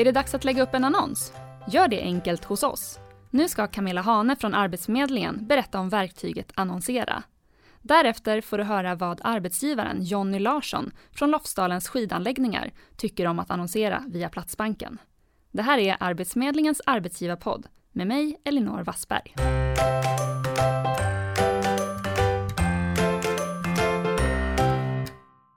Är det dags att lägga upp en annons? Gör det enkelt hos oss. Nu ska Camilla Hane från Arbetsförmedlingen berätta om verktyget Annonsera. Därefter får du höra vad arbetsgivaren Jonny Larsson från Lofsdalens skidanläggningar tycker om att annonsera via Platsbanken. Det här är Arbetsförmedlingens arbetsgivarpodd med mig, Elinor Wassberg.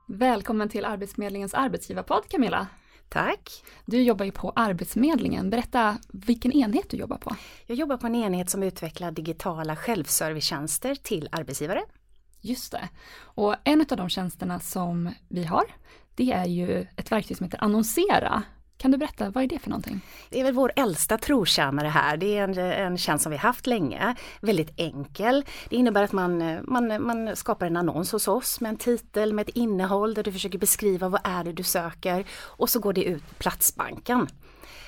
Välkommen till Arbetsförmedlingens arbetsgivarpodd Camilla. Tack. Du jobbar ju på Arbetsförmedlingen. Berätta vilken enhet du jobbar på. Jag jobbar på en enhet som utvecklar digitala självservicetjänster till arbetsgivare. Just det. Och en av de tjänsterna som vi har, det är ju ett verktyg som heter Annonsera. Kan du berätta, vad är det för någonting? Det är väl vår äldsta trotjänare här. Det är en, en tjänst som vi haft länge. Väldigt enkel. Det innebär att man, man, man skapar en annons hos oss med en titel, med ett innehåll där du försöker beskriva vad är det du söker och så går det ut på Platsbanken.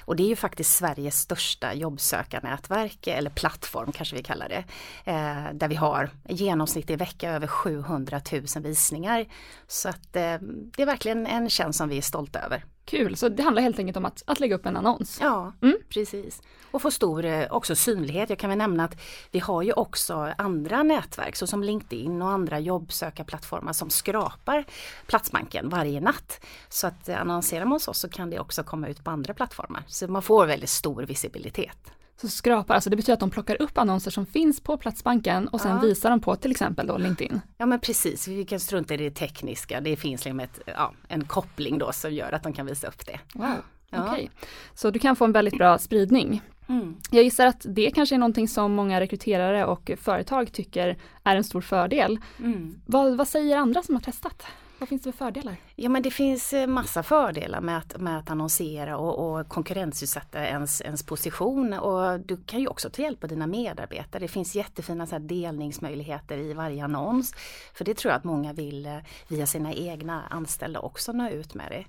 Och det är ju faktiskt Sveriges största jobbsökarnätverk eller plattform kanske vi kallar det. Eh, där vi har genomsnittlig vecka över 700 000 visningar. Så att eh, det är verkligen en tjänst som vi är stolta över. Kul, så det handlar helt enkelt om att, att lägga upp en annons? Ja, mm. precis. Och få stor eh, också synlighet. Jag kan väl nämna att vi har ju också andra nätverk såsom LinkedIn och andra jobbsökarplattformar som skrapar Platsbanken varje natt. Så att annonserar man hos oss så kan det också komma ut på andra plattformar. Så man får väldigt stor visibilitet. Så skrapar, alltså det betyder att de plockar upp annonser som finns på Platsbanken och sen ja. visar de på till exempel då LinkedIn? Ja men precis, vi kan strunta i det tekniska. Det finns liksom ett, ja, en koppling då som gör att de kan visa upp det. Wow. Ja. Okay. Så du kan få en väldigt bra spridning. Mm. Jag gissar att det kanske är någonting som många rekryterare och företag tycker är en stor fördel. Mm. Vad, vad säger andra som har testat? Vad finns det för fördelar? Ja men det finns eh, massa fördelar med att, med att annonsera och, och konkurrensutsätta ens, ens position och du kan ju också ta hjälp av dina medarbetare. Det finns jättefina så delningsmöjligheter i varje annons. För det tror jag att många vill eh, via sina egna anställda också nå ut med det.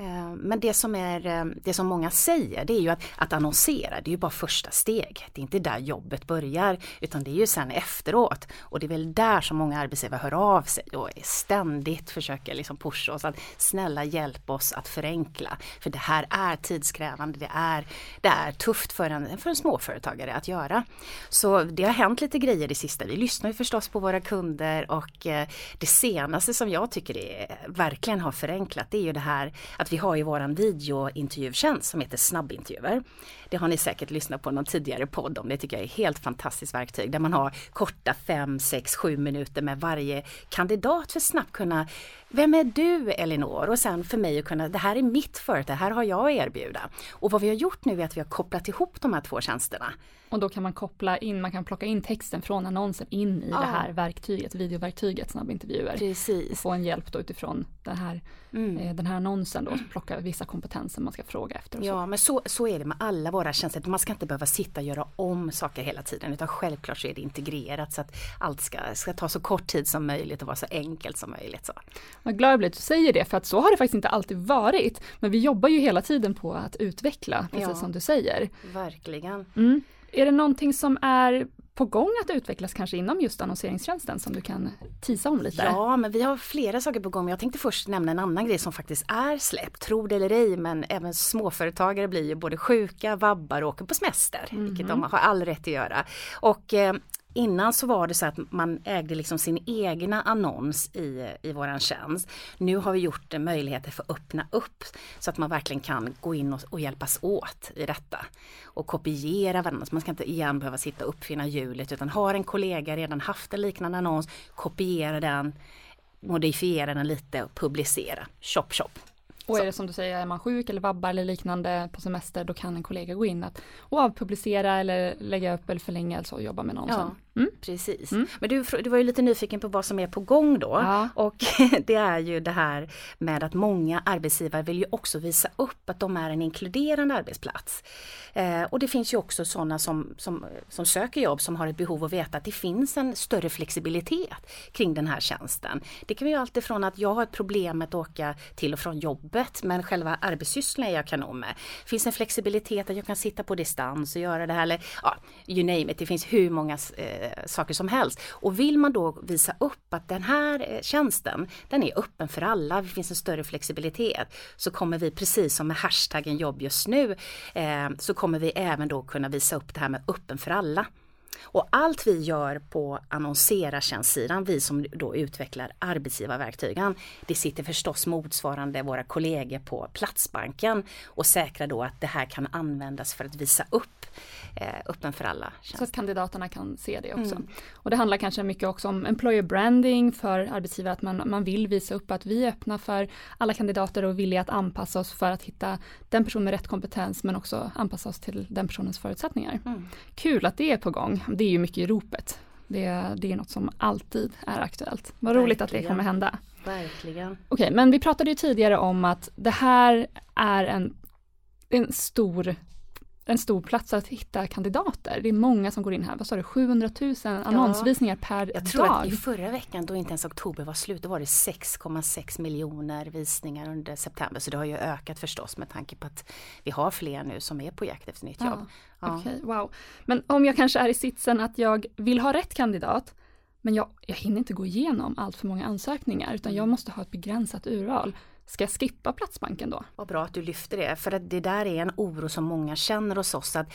Eh, men det som, är, eh, det som många säger det är ju att, att annonsera det är ju bara första steg. Det är inte där jobbet börjar utan det är ju sen efteråt. Och det är väl där som många arbetsgivare hör av sig och ständigt försöker liksom pusha oss att snälla hjälp oss att förenkla. För det här är tidskrävande, det är, det är tufft för en, för en småföretagare att göra. Så det har hänt lite grejer det sista. Vi lyssnar ju förstås på våra kunder och eh, det senaste som jag tycker är, verkligen har förenklat det är ju det här att vi har ju våran videointervjutjänst som heter snabbintervjuer. Det har ni säkert lyssnat på någon tidigare podd om. Det tycker jag är helt fantastiskt verktyg där man har korta 5, 6, 7 minuter med varje kandidat för att snabbt kunna vem är du Elinor? Och sen för mig att kunna, det här är mitt företag, här har jag att erbjuda. Och vad vi har gjort nu är att vi har kopplat ihop de här två tjänsterna. Och då kan man koppla in, man kan plocka in texten från annonsen in i ja. det här verktyget, videoverktyget snabbintervjuer. Precis. Och få en hjälp då utifrån den här, mm. eh, den här annonsen då, plocka vissa kompetenser man ska fråga efter. ja, så. men så, så är det med alla våra tjänster. Man ska inte behöva sitta och göra om saker hela tiden utan självklart så är det integrerat så att allt ska, ska ta så kort tid som möjligt och vara så enkelt som möjligt. Så. Vad glad jag blir att du säger det för att så har det faktiskt inte alltid varit. Men vi jobbar ju hela tiden på att utveckla, precis ja, som du säger. Verkligen. Mm. Är det någonting som är på gång att utvecklas kanske inom just annonseringstjänsten som du kan tisa om lite? Ja, men vi har flera saker på gång. Jag tänkte först nämna en annan grej som faktiskt är släppt, tro det eller ej, men även småföretagare blir ju både sjuka, vabbar och åker på semester, mm vilket de har all rätt att göra. Och eh, Innan så var det så att man ägde liksom sin egna annons i, i våran tjänst. Nu har vi gjort det möjligheter för att öppna upp så att man verkligen kan gå in och, och hjälpas åt i detta. Och kopiera varandra, så man ska inte igen behöva sitta och uppfinna hjulet utan har en kollega redan haft en liknande annons, kopiera den, modifiera den lite och publicera. Chop chop. Och är det som du säger, är man sjuk eller vabbar eller liknande på semester, då kan en kollega gå in att, och avpublicera eller lägga upp eller förlänga alltså och jobba med någon ja. Mm. Precis. Mm. Men du, du var ju lite nyfiken på vad som är på gång då. Ja. Och det är ju det här med att många arbetsgivare vill ju också visa upp att de är en inkluderande arbetsplats. Eh, och det finns ju också sådana som, som, som söker jobb som har ett behov att veta att det finns en större flexibilitet kring den här tjänsten. Det kan ju alltifrån att jag har ett problem med att åka till och från jobbet men själva arbetssysslan är jag kanon med. Det finns en flexibilitet att jag kan sitta på distans och göra det här eller ja, you name it. Det finns hur många eh, saker som helst. Och vill man då visa upp att den här eh, tjänsten, den är öppen för alla, det finns en större flexibilitet, så kommer vi precis som med hashtaggen jobb just nu, eh, så kommer vi även då kunna visa upp det här med öppen för alla. Och allt vi gör på annonsera-tjänstsidan, vi som då utvecklar arbetsgivarverktygen, det sitter förstås motsvarande våra kollegor på Platsbanken och säkrar då att det här kan användas för att visa upp eh, öppen för alla. Så att kandidaterna kan se det också. Mm. Och det handlar kanske mycket också om employer branding för arbetsgivare, att man, man vill visa upp att vi är öppna för alla kandidater och villiga att anpassa oss för att hitta den person med rätt kompetens men också anpassa oss till den personens förutsättningar. Mm. Kul att det är på gång det är ju mycket i ropet. Det, det är något som alltid är aktuellt. Vad Verkligen. roligt att det kommer hända. Verkligen. Okej, okay, men vi pratade ju tidigare om att det här är en, en stor en stor plats att hitta kandidater. Det är många som går in här. Vad sa du, 700 000 annonsvisningar ja, per dag? Jag tror dag. att i förra veckan, då inte ens oktober var slut, då var det 6,6 miljoner visningar under september. Så det har ju ökat förstås med tanke på att vi har fler nu som är på jakt efter nytt jobb. Ja. Okay, wow. Men om jag kanske är i sitsen att jag vill ha rätt kandidat, men jag, jag hinner inte gå igenom allt för många ansökningar, utan jag måste ha ett begränsat urval. Ska jag skippa Platsbanken då? Vad bra att du lyfter det, för att det där är en oro som många känner hos oss att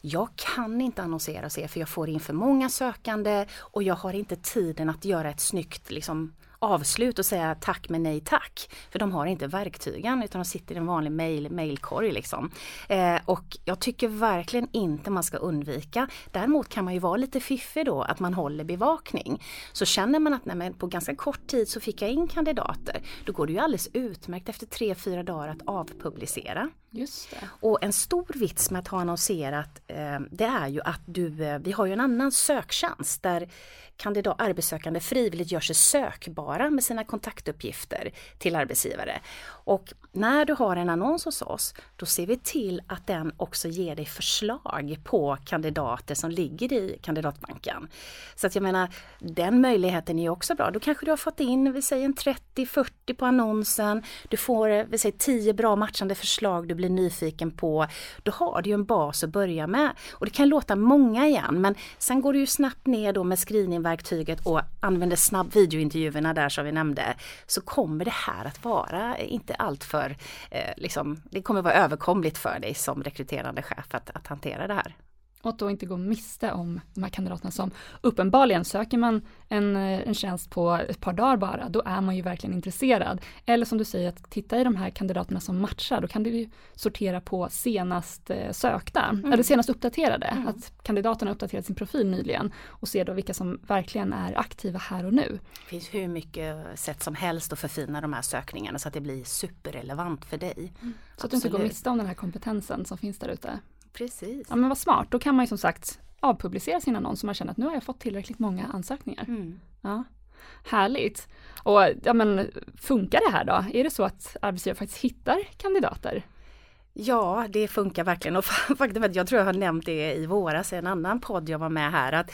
jag kan inte annonsera och se för jag får in för många sökande och jag har inte tiden att göra ett snyggt liksom, avslut och säga tack men nej tack. För de har inte verktygen utan de sitter i en vanlig mail, mailkorg. Liksom. Eh, och jag tycker verkligen inte man ska undvika. Däremot kan man ju vara lite fiffig då att man håller bevakning. Så känner man att nej, på ganska kort tid så fick jag in kandidater. Då går det ju alldeles utmärkt efter tre fyra dagar att avpublicera. Just det. Och en stor vits med att ha annonserat eh, det är ju att du, eh, vi har ju en annan söktjänst där kandidat, arbetssökande frivilligt gör sig sökbara med sina kontaktuppgifter till arbetsgivare. Och när du har en annons hos oss, då ser vi till att den också ger dig förslag på kandidater som ligger i kandidatbanken. Så att jag menar, den möjligheten är också bra. Då kanske du har fått in, vi säger en 30 30-40 på annonsen. Du får, eh, vi säger 10 bra matchande förslag du blir nyfiken på. Då har du ju en bas att börja med. Och det kan låta många igen, men sen går du ju snabbt ner då med screeningverktyget och använder snabb videointervjuerna där som vi nämnde. Så kommer det här att vara eh, inte alltför, eh, liksom, det kommer vara överkomligt för dig som rekryterande chef att, att hantera det här. Och att då inte gå miste om de här kandidaterna som uppenbarligen söker man en, en tjänst på ett par dagar bara, då är man ju verkligen intresserad. Eller som du säger, att titta i de här kandidaterna som matchar, då kan du ju sortera på senast eh, sökta, mm. eller senast uppdaterade, mm. att kandidaterna uppdaterat sin profil nyligen och se då vilka som verkligen är aktiva här och nu. Det finns hur mycket sätt som helst att förfina de här sökningarna så att det blir superrelevant för dig. Mm. Så att du inte går miste om den här kompetensen som finns där ute. Precis. Ja men vad smart, då kan man ju som sagt avpublicera sin annons om man känner att nu har jag fått tillräckligt många ansökningar. Mm. Ja. Härligt. Och ja men funkar det här då? Är det så att arbetsgivare faktiskt hittar kandidater? Ja, det funkar verkligen och faktum är att jag tror jag har nämnt det i våras i en annan podd jag var med här att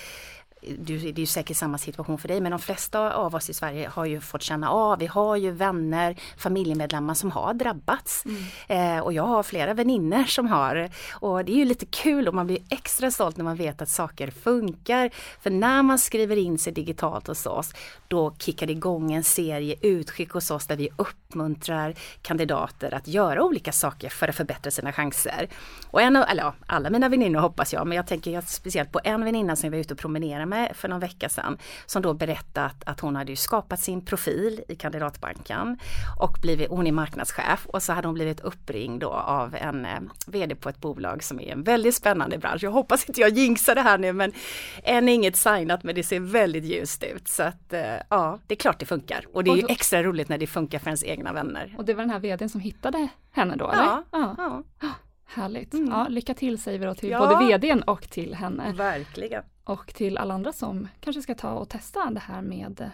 du, det är ju säkert samma situation för dig, men de flesta av oss i Sverige har ju fått känna av, vi har ju vänner, familjemedlemmar som har drabbats. Mm. Eh, och jag har flera väninnor som har. Och det är ju lite kul och man blir extra stolt när man vet att saker funkar. För när man skriver in sig digitalt hos oss, då kickar det igång en serie utskick hos oss där vi uppmuntrar kandidater att göra olika saker för att förbättra sina chanser. Och en av, eller ja, alla mina väninnor hoppas jag, men jag tänker speciellt på en väninna som jag var ute och promenerade med för någon vecka sedan som då berättat att hon hade skapat sin profil i kandidatbanken och blivit, hon är marknadschef och så hade hon blivit uppringd då av en eh, VD på ett bolag som är en väldigt spännande bransch. Jag hoppas inte jag jinxar det här nu men än inget signat men det ser väldigt ljust ut så att eh, ja, det är klart det funkar och det är ju extra roligt när det funkar för ens egna vänner. Och det var den här VDn som hittade henne då eller? Ja. ja. ja. Härligt. Mm. Ja, lycka till säger vi då till ja. både VDn och till henne. Verkligen. Och till alla andra som kanske ska ta och testa det här med,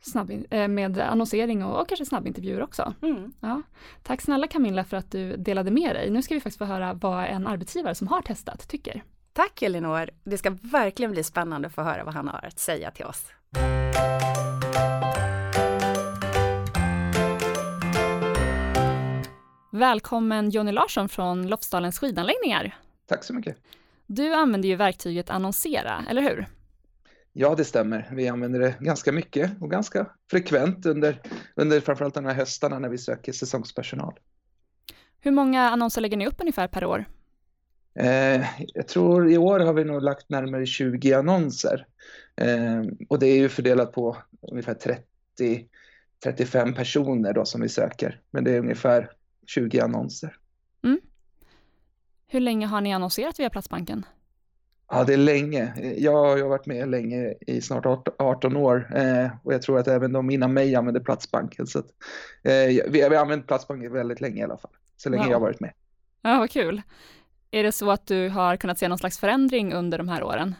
snabb, eh, med annonsering och, och kanske snabbintervjuer också. Mm. Ja. Tack snälla Camilla för att du delade med dig. Nu ska vi faktiskt få höra vad en arbetsgivare som har testat tycker. Tack Elinor! Det ska verkligen bli spännande att få höra vad han har att säga till oss. Välkommen Jonny Larsson från Lofsdalens skidanläggningar. Tack så mycket. Du använder ju verktyget Annonsera, eller hur? Ja, det stämmer. Vi använder det ganska mycket och ganska frekvent under, under framförallt de här höstarna när vi söker säsongspersonal. Hur många annonser lägger ni upp ungefär per år? Eh, jag tror i år har vi nog lagt närmare 20 annonser. Eh, och det är ju fördelat på ungefär 30 35 personer då som vi söker, men det är ungefär 20 annonser. Hur länge har ni annonserat via Platsbanken? Ja, det är länge. Jag har varit med länge, i snart 18 år eh, och jag tror att även de innan mig använder Platsbanken. Så att, eh, vi har använt Platsbanken väldigt länge i alla fall, så länge wow. jag har varit med. Ja, vad kul. Är det så att du har kunnat se någon slags förändring under de här åren?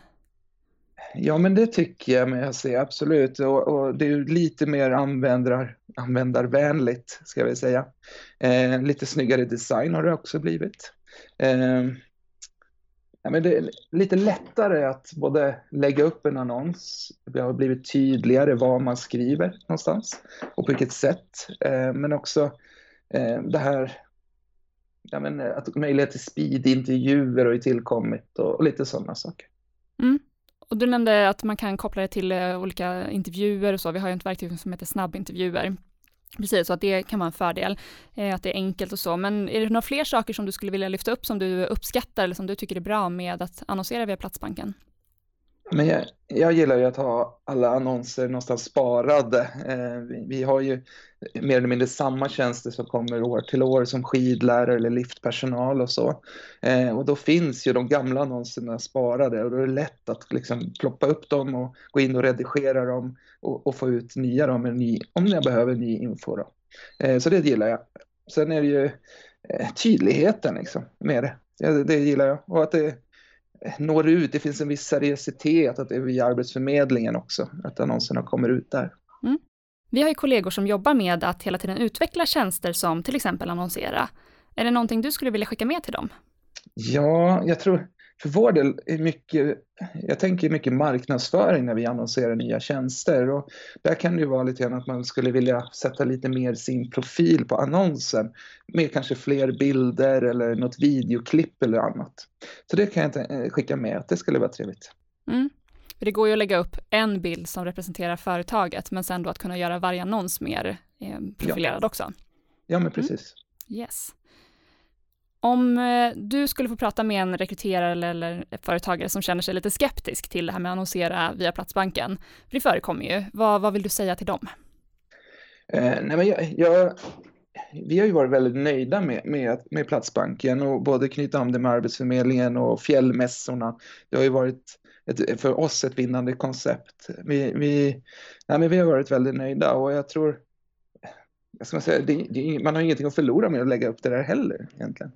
Ja, men det tycker jag med se, absolut. Och, och, det är lite mer användar, användarvänligt, ska vi säga. Eh, lite snyggare design har det också blivit. Eh, ja, men det är lite lättare att både lägga upp en annons, det har blivit tydligare vad man skriver någonstans och på vilket sätt. Eh, men också eh, det här ja, men att möjlighet till speedintervjuer har ju tillkommit och, och lite sådana saker. Mm. Och du nämnde att man kan koppla det till eh, olika intervjuer och så. Vi har ju ett verktyg som heter snabbintervjuer. Precis, så att det kan vara en fördel, eh, att det är enkelt och så. Men är det några fler saker som du skulle vilja lyfta upp som du uppskattar eller som du tycker är bra med att annonsera via Platsbanken? Men jag, jag gillar ju att ha alla annonser någonstans sparade. Eh, vi, vi, har ju mer eller mindre samma tjänster som kommer år till år som skidlärare eller liftpersonal och så. Eh, och då finns ju de gamla annonserna sparade och då är det lätt att liksom ploppa upp dem och gå in och redigera dem och, och få ut nya då ny, om jag behöver ny info. Då. Eh, så det gillar jag. Sen är det ju eh, tydligheten liksom med det. det. Det gillar jag. Och att det når ut. Det finns en viss seriositet att det är via Arbetsförmedlingen också, att annonserna kommer ut där. Mm. Vi har ju kollegor som jobbar med att hela tiden utveckla tjänster som till exempel annonsera. Är det någonting du skulle vilja skicka med till dem? Ja, jag tror för vår del är mycket, jag tänker mycket marknadsföring när vi annonserar nya tjänster och där kan det ju vara lite grann att man skulle vilja sätta lite mer sin profil på annonsen med kanske fler bilder eller något videoklipp eller annat. Så det kan jag eh, skicka med att det skulle vara trevligt. Mm. det går ju att lägga upp en bild som representerar företaget men sen då att kunna göra varje annons mer eh, profilerad ja. också. Ja, men precis. Mm. Yes. Om eh, du skulle få prata med en rekryterare eller, företagare som känner sig lite skeptisk till det här med att annonsera via Platsbanken, för det förekommer ju, vad, vad vill du säga till dem? Eh, nej men jag, jag, vi har ju varit väldigt nöjda med, med, med Platsbanken och både knyta an det med Arbetsförmedlingen och fjällmässorna. Det har ju varit ett, för oss ett vinnande koncept. Vi, vi, nej men vi har varit väldigt nöjda och jag tror, jag ska säga, det, det, man har ingenting att förlora med att lägga upp det där heller egentligen.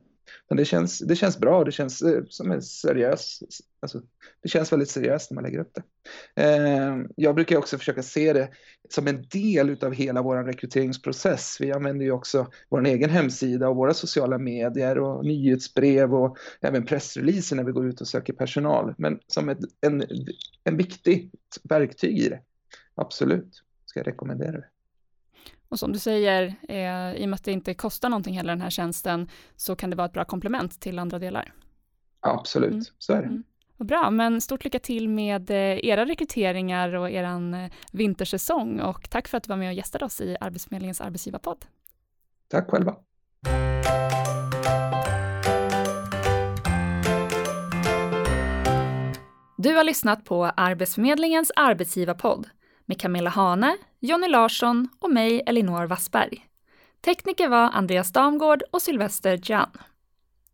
Men det känns, det känns bra, det känns eh, som en seriös, alltså, det känns väldigt seriöst när man lägger upp det. Eh, jag brukar också försöka se det som en del av hela vår rekryteringsprocess. Vi använder ju också vår egen hemsida och våra sociala medier och nyhetsbrev och även pressreleaser när vi går ut och söker personal. Men som ett, en, en viktigt verktyg i det. Absolut, ska jag rekommendera det. Och som du säger, eh, i och med att det inte kostar någonting heller den här tjänsten, så kan det vara ett bra komplement till andra delar. Absolut, mm. så är det. Mm. Vad bra, men stort lycka till med eh, era rekryteringar och er eh, vintersäsong och tack för att du var med och gästade oss i Arbetsförmedlingens arbetsgivarpodd. Tack själva. Du har lyssnat på Arbetsförmedlingens arbetsgivarpodd med Camilla Hane, Jonny Larsson och mig, Elinor Wassberg. Tekniker var Andreas Damgård och Sylvester Jan.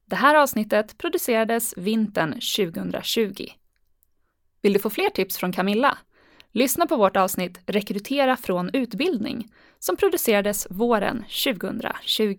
Det här avsnittet producerades vintern 2020. Vill du få fler tips från Camilla? Lyssna på vårt avsnitt Rekrytera från utbildning som producerades våren 2020.